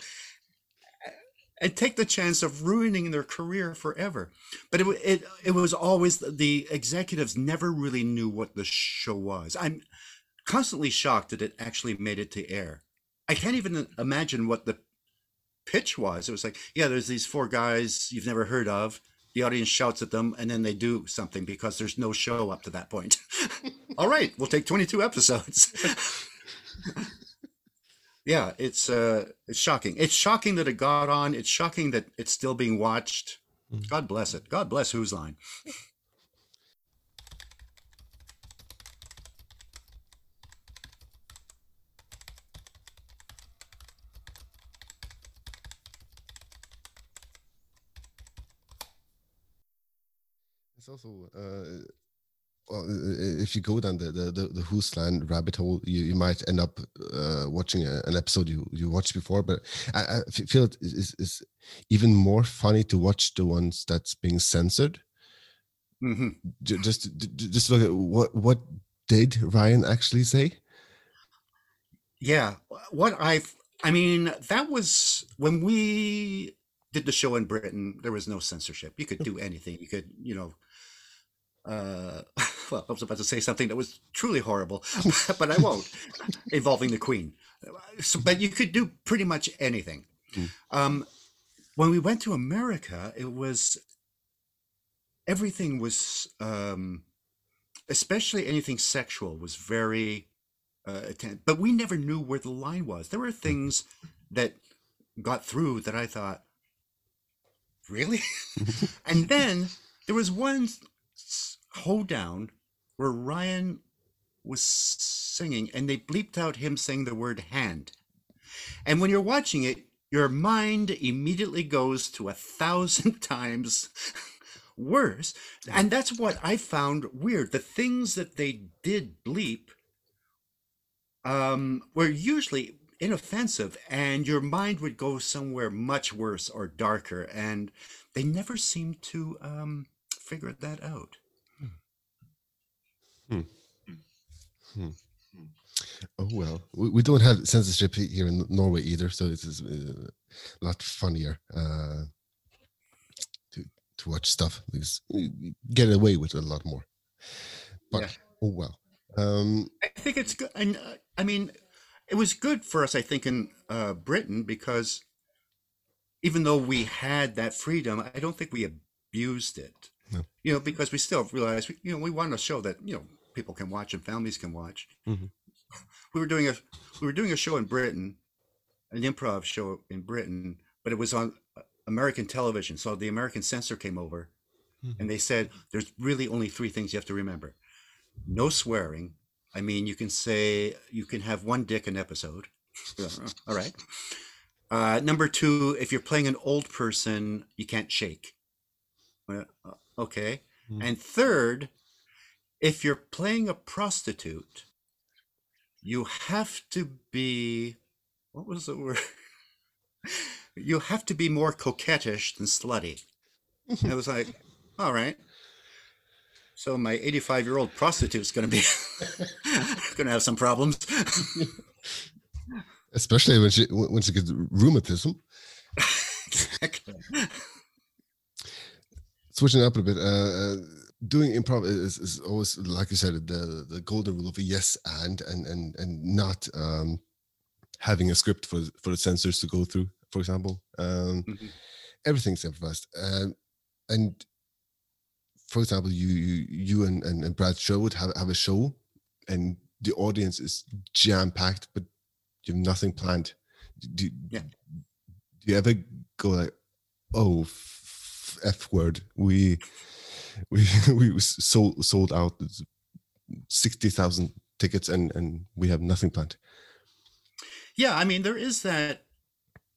and take the chance of ruining their career forever. But it it it was always the executives never really knew what the show was. I'm constantly shocked that it actually made it to air. I can't even imagine what the pitch was. It was like, yeah, there's these four guys you've never heard of. The audience shouts at them, and then they do something because there's no show up to that point. All right, we'll take 22 episodes. yeah, it's uh, it's shocking. It's shocking that it got on. It's shocking that it's still being watched. Mm. God bless it. God bless Whose Line. It's also uh, well, if you go down the the, the, the Whose Line rabbit hole, you, you might end up uh, watching a, an episode you, you watched before. But I, I feel it is, is even more funny to watch the ones that's being censored. Mm-hmm. Just just look at what what did Ryan actually say? Yeah, what I've I mean that was when we did the show in Britain. There was no censorship. You could do anything. You could you know uh, well, I was about to say something that was truly horrible, but I won't, involving the Queen. So, but you could do pretty much anything. Mm. Um, when we went to America, it was everything was, um, especially anything sexual, was very. Uh, but we never knew where the line was. There were things that got through that I thought, really? and then there was one hoedown where Ryan was singing and they bleeped out him saying the word hand. And when you're watching it, your mind immediately goes to a thousand times worse. And that's what I found weird. The things that they did bleep um, were usually inoffensive, and your mind would go somewhere much worse or darker. And they never seemed to um, figure that out. Hmm. Hmm. Oh well, we, we don't have censorship here in Norway either, so this is uh, a lot funnier uh, to to watch stuff because you get away with a lot more. But yeah. oh well. Um, I think it's good, and uh, I mean, it was good for us. I think in uh, Britain because even though we had that freedom, I don't think we abused it. No. You know, because we still realized, you know, we want to show that you know people can watch and families can watch. Mm-hmm. We were doing a we were doing a show in Britain, an improv show in Britain, but it was on uh, American television. So the American censor came over, mm-hmm. and they said, "There's really only three things you have to remember: no swearing. I mean, you can say you can have one dick an episode. All right. Uh, number two, if you're playing an old person, you can't shake. Uh, okay. Mm-hmm. And third, if you're playing a prostitute, you have to be what was the word? you have to be more coquettish than slutty. I was like, all right. So my 85 year old prostitute is going to be going to have some problems. Especially when she when she gets rheumatism. exactly. Switching up a bit. Uh, uh, doing improv is, is always like you said the the golden rule of a yes and and and and not um having a script for for the censors to go through for example um mm-hmm. everything's improvised um, and for example you you, you and, and, and brad sherwood have, have a show and the audience is jam-packed but you have nothing planned do, yeah. do you ever go like oh f, f word we we we sold sold out sixty thousand tickets, and and we have nothing planned. Yeah, I mean there is that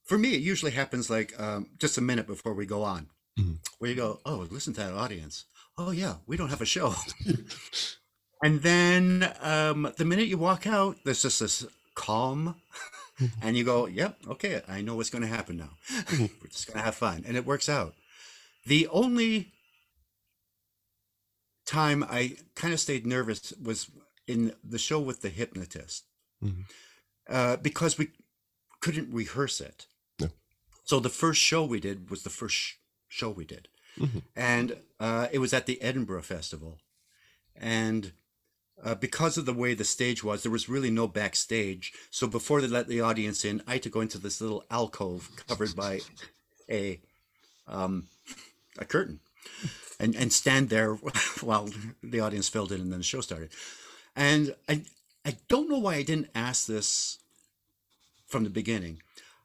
for me, it usually happens like um, just a minute before we go on, Mhm. where you go, "Oh, listen to that audience. Oh yeah, we don't have a show." and then um, the minute you walk out, there's just this calm, and you go, "Yep, okay, I know what's going to happen now. We're just going to have fun," and it works out. The only time I kind of stayed nervous was in the show with the hypnotist Mhm. uh, because we couldn't rehearse it. No. So the first show we did was the first sh- show we did, Mhm. and uh, it was at the Edinburgh Festival, and uh, because of the way the stage was, there was really no backstage. So before they let the audience in, I had to go into this little alcove covered by a um, a curtain, and and stand there while the audience filled in, and then the show started. And I I don't know why I didn't ask this from the beginning,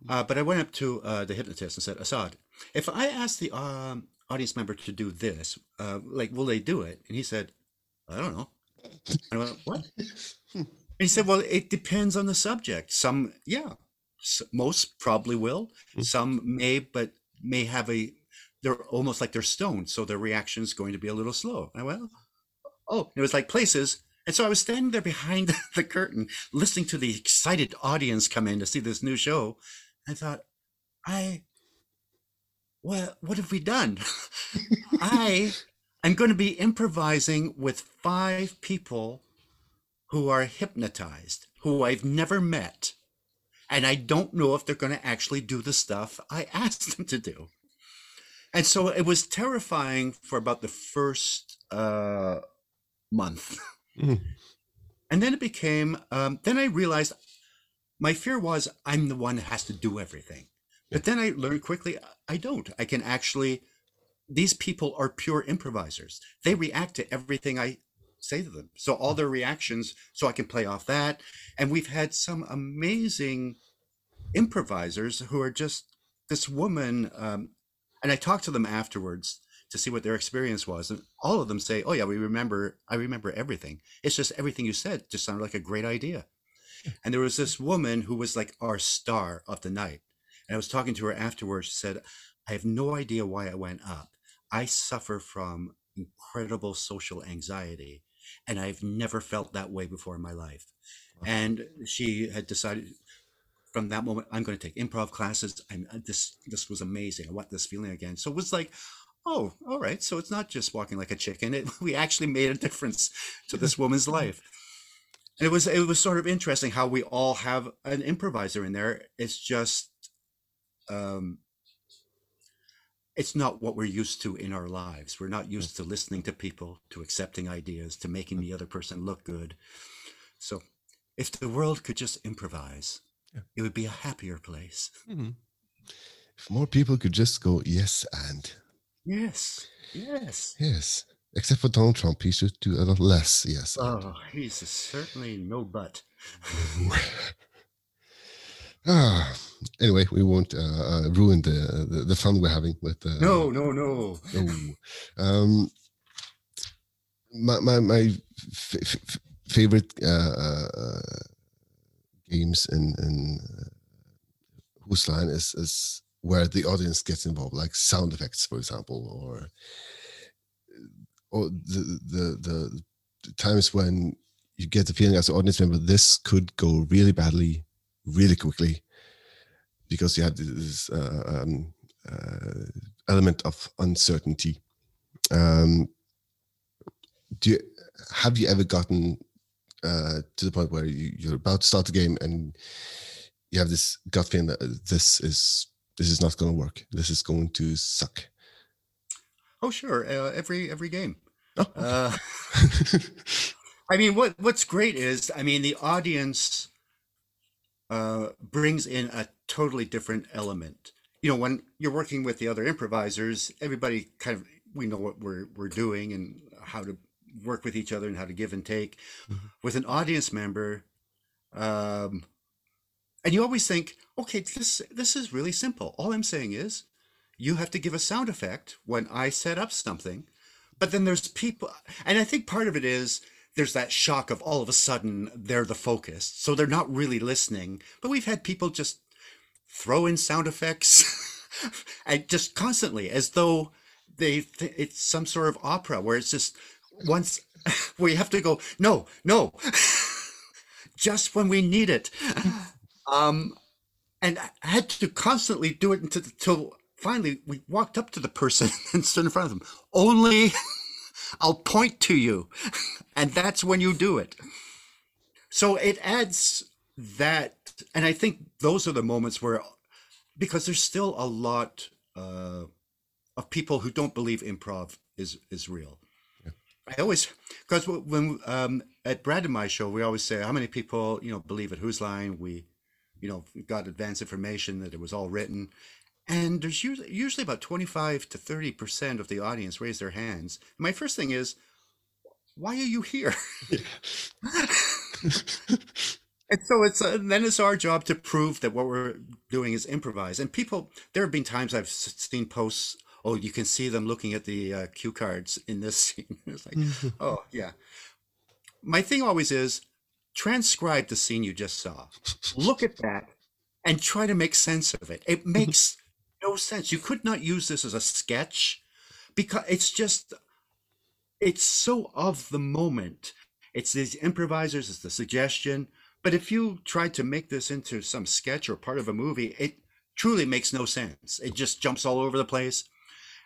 uh, but I went up to uh, the hypnotist and said, Asad, if I ask the um, audience member to do this, uh, like, will they do it? And he said, I don't know. And I went, what? And he said, well, it depends on the subject. Some, yeah, most probably will. Some may, but may have a, they're almost like they're stoned. So their reaction is going to be a little slow. I went, oh, it was like places. And so I was standing there behind the curtain, listening to the excited audience come in to see this new show. I thought, I, what, what have we done? I am going to be improvising with five people who are hypnotized, who I've never met. And I don't know if they're going to actually do the stuff I asked them to do. And so it was terrifying for about the first uh, month. Mhm. And then it became, um, then I realized my fear was I'm the one that has to do everything. But then I learned quickly I don't. I can actually, these people are pure improvisers. They react to everything I say to them. So all their reactions, so I can play off that. And we've had some amazing improvisers who are just this woman. Um, and I talked to them afterwards to see what their experience was. And all of them say, Oh, yeah, we remember, I remember everything. It's just everything you said just sounded like a great idea. Hmm. And there was this woman who was like our star of the night. And I was talking to her afterwards. She said, I have no idea why I went up. I suffer from incredible social anxiety, and I've never felt that way before in my life. And she had decided from that moment, I'm going to take improv classes. I'm uh, this. This was amazing. I want this feeling again. So it was like, oh, all right. So it's not just walking like a chicken. It, we actually made a difference to this woman's life. And it was it was sort of interesting how we all have an improviser in there. It's just um it's not what we're used to in our lives. We're not used to listening to people, to accepting ideas, to making the other person look good. So if the world could just improvise, Yeah. it would be a happier place. Mhm. If more people could just go yes and Yes. Yes. yes, except for Donald Trump, he should do a lot less yes. and. Oh, he's certainly no but. Ah, anyway, we won't uh, uh, ruin the, the the fun we're having with. Uh, No, no, no. no. Um, my my my f- f- f- favorite uh, uh, uh, games in in uh, Whose Line is is where the audience gets involved, like sound effects, for example, or or the the the, the times when you get the feeling as an audience member this could go really badly, really quickly, because you have this uh, um, uh, element of uncertainty. Um, do you, have you ever gotten uh, to the point where you, you're about to start the game and you have this gut feeling that uh, this is this is not going to work. This is going to suck. Oh, sure. Uh, every every game. Oh, Uh, I mean, what what's great is, I mean, the audience uh, brings in a totally different element. You know, when you're working with the other improvisers, everybody kind of we know what we're we're doing and how to work with each other and how to give and take. With an audience member, um, and you always think, okay, this this is really simple. All I'm saying is, you have to give a sound effect when I set up something. But then there's people, and I think part of it is there's that shock of all of a sudden they're the focus. So they're not really listening. But we've had people just throw in sound effects, and just constantly, as though they th- it's some sort of opera where it's just once we have to go, no, no, just when we need it. Um, and I had to constantly do it until, until finally we walked up to the person and stood in front of them. Only I'll point to you, and that's when you do it. So it adds that, and I think those are the moments where, because there's still a lot uh, of people who don't believe improv is is real. I always, because when um, at Brad and my show, we always say how many people you know believe at Whose Line we, you know, got advance information that it was all written, and there's usually about twenty five to thirty percent of the audience raise their hands. my first thing is, why are you here? and so it's uh, then it's our job to prove that what we're doing is improvised. And people, there have been times I've seen posts. Oh, you can see them looking at the uh, cue cards in this scene. it's like, oh yeah. My thing always is transcribe the scene you just saw. Look at that and try to make sense of it. It makes no sense. You could not use this as a sketch because it's just it's so of the moment. It's these improvisers, it's the suggestion. But if you tried to make this into some sketch or part of a movie, it truly makes no sense. It just jumps all over the place.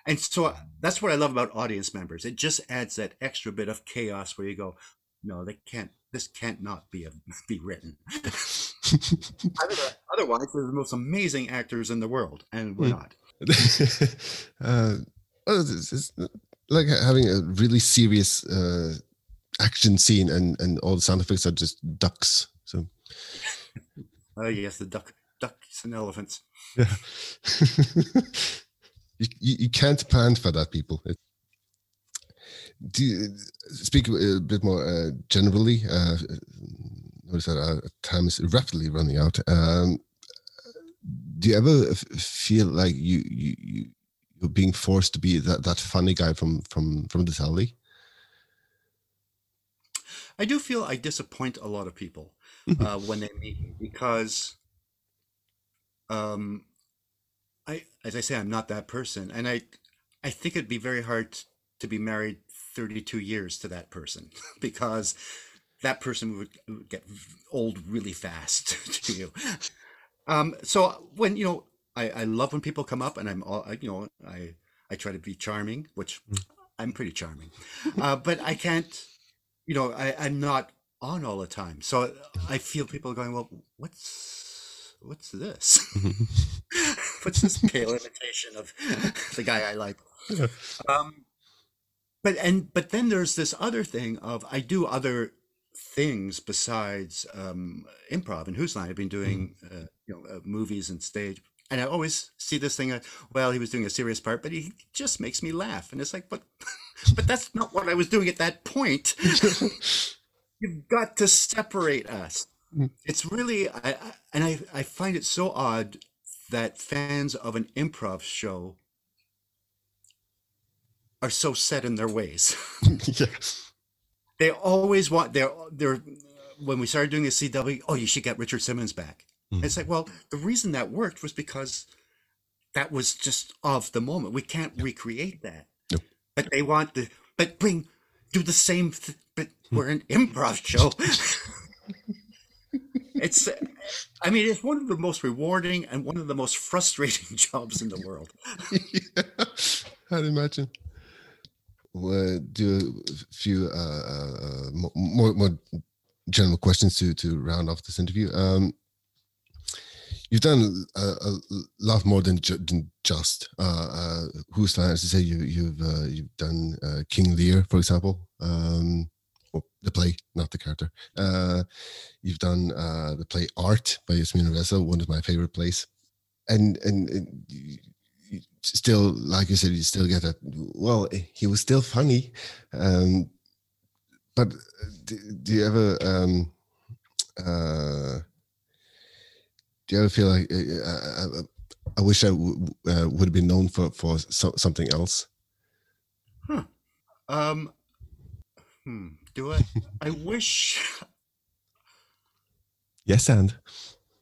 And so uh, that's what I love about audience members. It just adds that extra bit of chaos where you go, no, they can't, this can't not be, a, be written. Otherwise, we're the most amazing actors in the world, and we're not. uh, it's, it's like having a really serious uh, action scene, and and all the sound effects are just ducks. So, Oh yes, the duck, ducks and elephants. yeah, you, you you can't plan for that, people. It, do you, speak a bit more uh, generally. Uh, notice that our time is rapidly running out. Um, do you ever feel like you you you you're being forced to be that, that funny guy from from from the telly? I do feel I disappoint a lot of people uh, when they meet me because, um, I as I say, I'm not that person, and I I think it'd be very hard to be married 32 years to that person because that person would, would get old really fast to you. Um, so when you know, I, I love when people come up, and I'm all I- you know, I I try to be charming, which I'm pretty charming, uh, but I can't you know, I, I'm not on all the time. So I feel people going, well, what's what's this? what's this pale imitation of the guy I like? Um, but and but then there's this other thing of I do other things besides um, improv and Whose Line. I've been doing uh, you know uh, movies and stage. And I always see this thing. Uh, well, he was doing a serious part, but he just makes me laugh. And it's like, but, but that's not what I was doing at that point. You've got to separate us. It's really, I, I, and I, I find it so odd that fans of an improv show are so set in their ways. yeah. they always want they're they're when we started doing the CW, oh, you should get Richard Simmons back. And It's like, well, the reason that worked was because that was just of the moment. We can't recreate that. Nope. But they want the but bring do the same th- but hmm. we're an improv show. it's I mean, it's one of the most rewarding and one of the most frustrating jobs in the world. yeah, I'd imagine. We'll do a few uh, uh, uh, more more general questions to to round off this interview. Um, you've done a, a lot more than, ju- than just uh, uh, Whose Line. As I say, you, you've uh, you've done uh, King Lear, for example, um, the play, not the character. Uh, you've done uh, the play Art by Yasmin Reza, one of my favorite plays, and and. and you, you still like you said you still get that well he was still funny um but do, do you ever um uh do you ever feel like uh, uh, uh, I wish I w- uh, would have been known for for so, something else? Um hmm, do I I wish Yes, and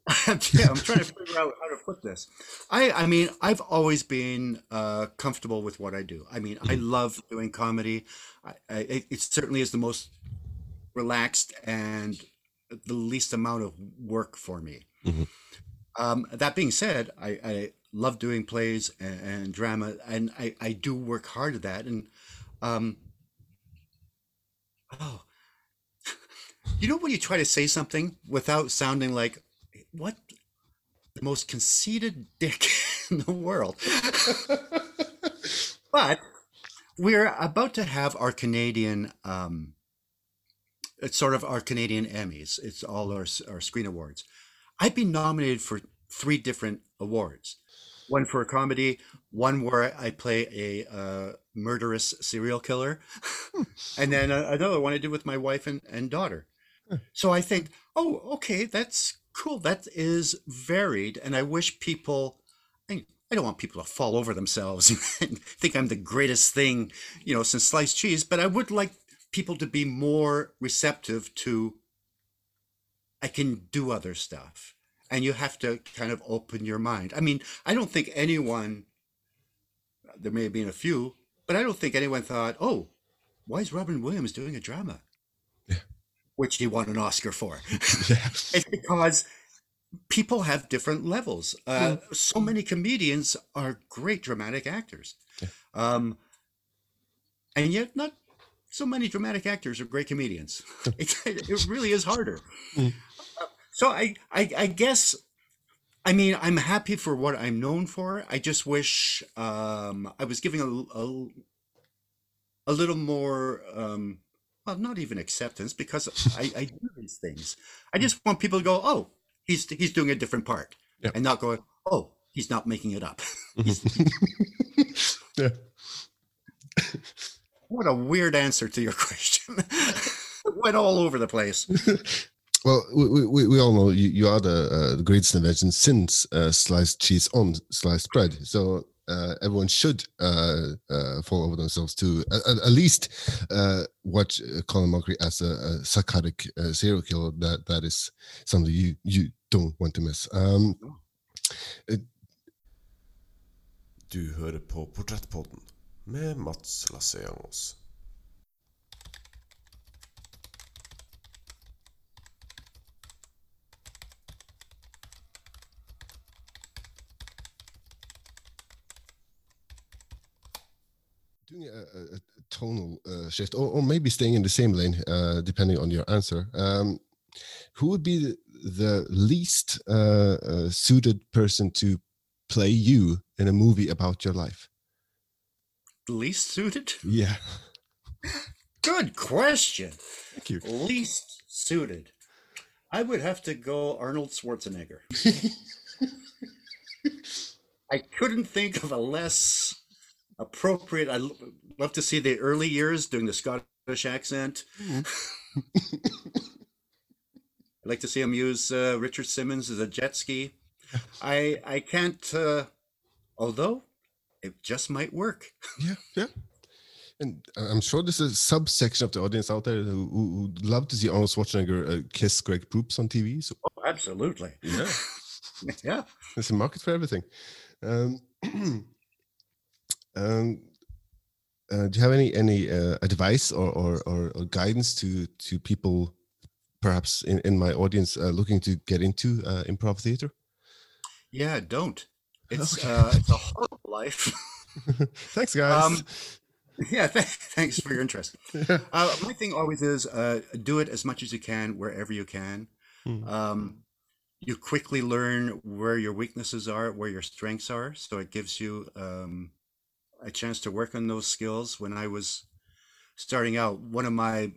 yeah, I'm trying to figure out how to put this. I, I mean, I've always been uh, comfortable with what I do. I mean, I love doing comedy. I, I, it certainly is the most relaxed and the least amount of work for me. Mhm. Um, that being said, I, I love doing plays and, and drama, and I, I do work hard at that. And um, oh, you know when you try to say something without sounding like what the most conceited dick in the world. but we're about to have our Canadian um it's sort of our Canadian Emmys. It's all our our screen awards. I've been nominated for three different awards. One for a comedy, one where I play a uh, murderous serial killer, hmm. and then uh, another one I did with my wife and, and daughter. Hmm. So I think, oh, okay, that's cool. That is varied, and I wish people. I, I don't want people to fall over themselves and think I'm the greatest thing, you know, since sliced cheese. But I would like people to be more receptive to. I can do other stuff, and you have to kind of open your mind. I mean, I don't think anyone. There may have been a few, but I don't think anyone thought, "Oh, why is Robin Williams doing a drama?" which he won an Oscar for. Yeah. it's because people have different levels. Uh, So many comedians are great dramatic actors. Um, and yet, not so many dramatic actors are great comedians. it, it really is harder. Mm. Uh, So I, I, I guess, I mean, I'm happy for what I'm known for. I just wish um, I was giving a, a, a little more, um, well, not even acceptance because I, I do these things. I just want people to go, oh, he's he's doing a different part, Yeah. and not going, oh, he's not making it up. Yeah. what a weird answer to your question. went all over the place. Well, we, we, we all know you, you are the, uh, the greatest invention since uh, sliced cheese on sliced bread. So uh, everyone should uh, uh, fall over themselves to at, least uh, watch uh, Colin Mochrie as a, a psychotic uh, serial killer. That that is something you you don't want to miss. Um, Du hører på Portrettpodden med Mats Lasseangos. Doing a, a, tonal uh, shift, or, or maybe staying in the same lane, uh, depending on your answer. Um, who would be the, the least uh, uh, suited person to play you in a movie about your life? Least suited? Yeah. Good question. Thank you. Least suited. I would have to go Arnold Schwarzenegger. I couldn't think of a less appropriate. I'd love to see the early years doing the Scottish accent. I'd like to see him use uh, Richard Simmons as a jet ski. I I can't. Uh, although it just might work. Yeah, yeah. And I- I'm sure there's a subsection of the audience out there who, who would love to see Arnold Schwarzenegger uh, kiss Greg Proops on TV. So Oh, absolutely. yeah, Yeah. there's a market for everything. Um, um, uh, do you have any any uh, advice or, or, or, or guidance to to people, perhaps in, in my audience, uh, looking to get into uh, improv theater? Yeah. Don't. It's Okay. uh, it's a horrible life. Thanks, guys. Um, yeah. Th- thanks for your interest. Uh, my thing always is uh, do it as much as you can wherever you can. Hmm. Um, you quickly learn where your weaknesses are, where your strengths are. So it gives you um, a chance to work on those skills. When I was starting out, one of my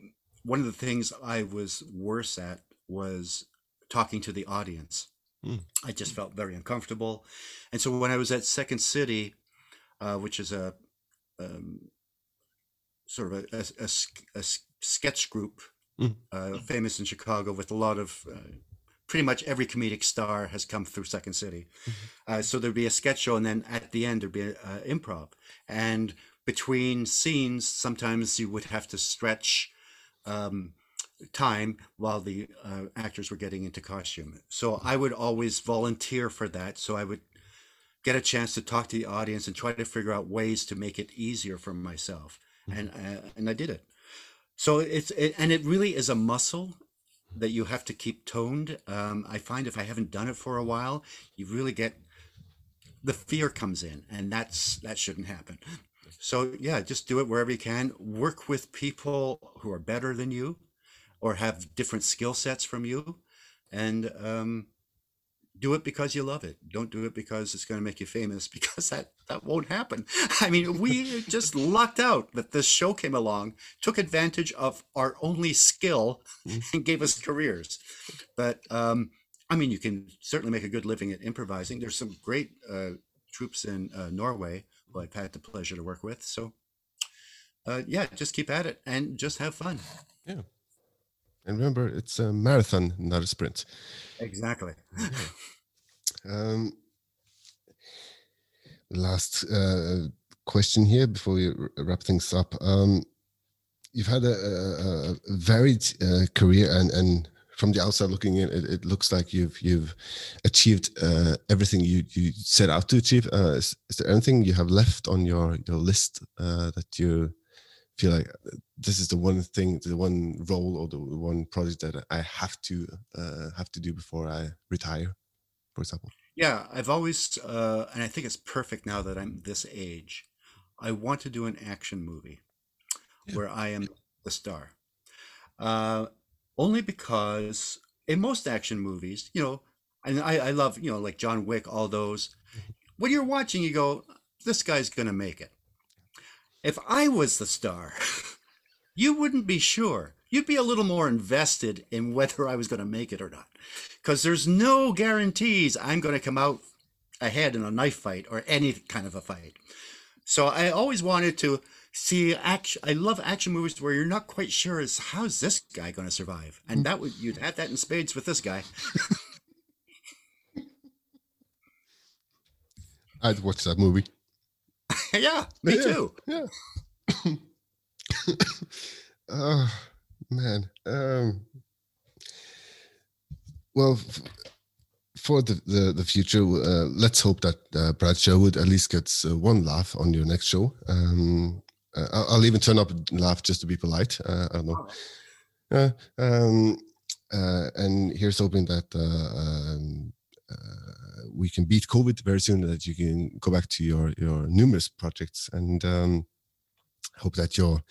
one of the things I was worse at was talking to the audience. Hmm. I just felt very uncomfortable, and so when I was at Second City, uh, which is a um, sort of a a sketch group Mm. uh, famous in Chicago with a lot of uh, pretty much every comedic star has come through Second City. Uh, so there'd be a sketch show, and then at the end there'd be a, uh, improv. And between scenes, sometimes you would have to stretch um, time while the uh, actors were getting into costume. So I would always volunteer for that. So I would get a chance to talk to the audience and try to figure out ways to make it easier for myself. And uh, and I did it. So it's it, and it really is a muscle that you have to keep toned. Um, I find if I haven't done it for a while, you really get the fear comes in, and that's that shouldn't happen. So yeah, just do it wherever you can. Work with people who are better than you, or have different skill sets from you, and um, do it because you love it. Don't do it because it's going to make you famous, because that that won't happen. I mean, we just lucked out that this show came along, took advantage of our only skill, and gave us careers. But um, I mean, you can certainly make a good living at improvising. There's some great uh, troupes in uh, Norway who I've had the pleasure to work with. So, uh, yeah, just keep at it and just have fun. Yeah. And remember, it's a marathon, not a sprint. Exactly. Um, last uh, question here before we wrap things up. Um, you've had a, a, a varied uh, career, and, and from the outside looking in, it, it looks like you've you've achieved uh, everything you, you set out to achieve. Uh, is, is there anything you have left on your your list uh, that you feel like this is the one thing, the one role, or the one project that I have to uh, have to do before I retire, for example? Yeah, I've always, uh, and I think it's perfect now that I'm this age. I want to do an action movie Yeah. where I am the star. Uh, only because in most action movies, you know, and I, I love, you know, like John Wick, all those. When you're watching, you go, this guy's going to make it. If I was the star, you wouldn't be sure. You'd be a little more invested in whether I was going to make it or not. Because there's no guarantees I'm going to come out ahead in a knife fight or any kind of a fight. So I always wanted to see action. I love action movies where you're not quite sure is how's this guy going to survive, and that would you'd have that in spades with this guy. I'd watch that movie. yeah, me Yeah. too. Yeah. oh man. Um, well, f- for the the, the future, uh, let's hope that uh, Brad Sherwood at least gets uh, one laugh on your next show. Um, uh, I'll, I'll even turn up and laugh just to be polite. Uh, I don't know. Uh, um, uh, and here's hoping that uh, um, we can beat COVID very soon. That you can go back to your your numerous projects and um, hope that your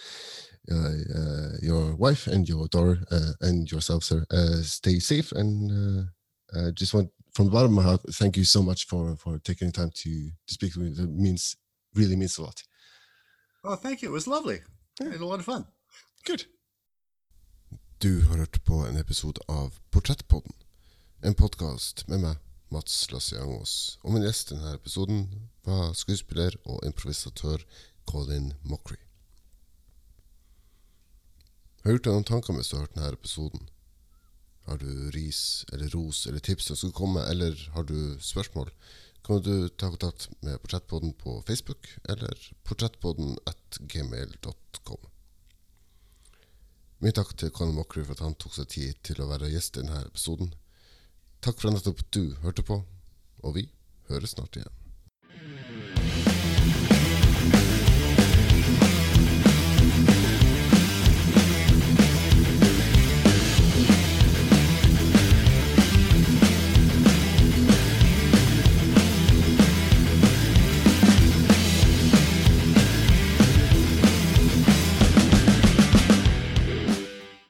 uh, uh, your wife and your daughter uh, and yourself, sir, uh, stay safe. And uh, uh, just want from the bottom of my heart, thank you so much for for taking the time to to speak to me. It means really means a lot. Oh, thank you. It was lovely. I had a lot of fun. Good. Du har hørt på en episode av Portrettpodden. En podkast med meg, Mats Lasse Jangås. Og min gjest i denne episoden var skuespiller og improvisatør Colin Mockery. Har du gjort deg noen tanker mens du har hørt denne episoden? Har du ris eller ros eller tips som skulle komme, eller har du spørsmål, kan du ta kontakt med Portrettpodden på Facebook eller portrettpodden at gmail.com. Mye takk til Colin Mockery for at han tok seg tid til å være gjest i denne episoden. Takk for at du hørte på, og vi høres snart igjen.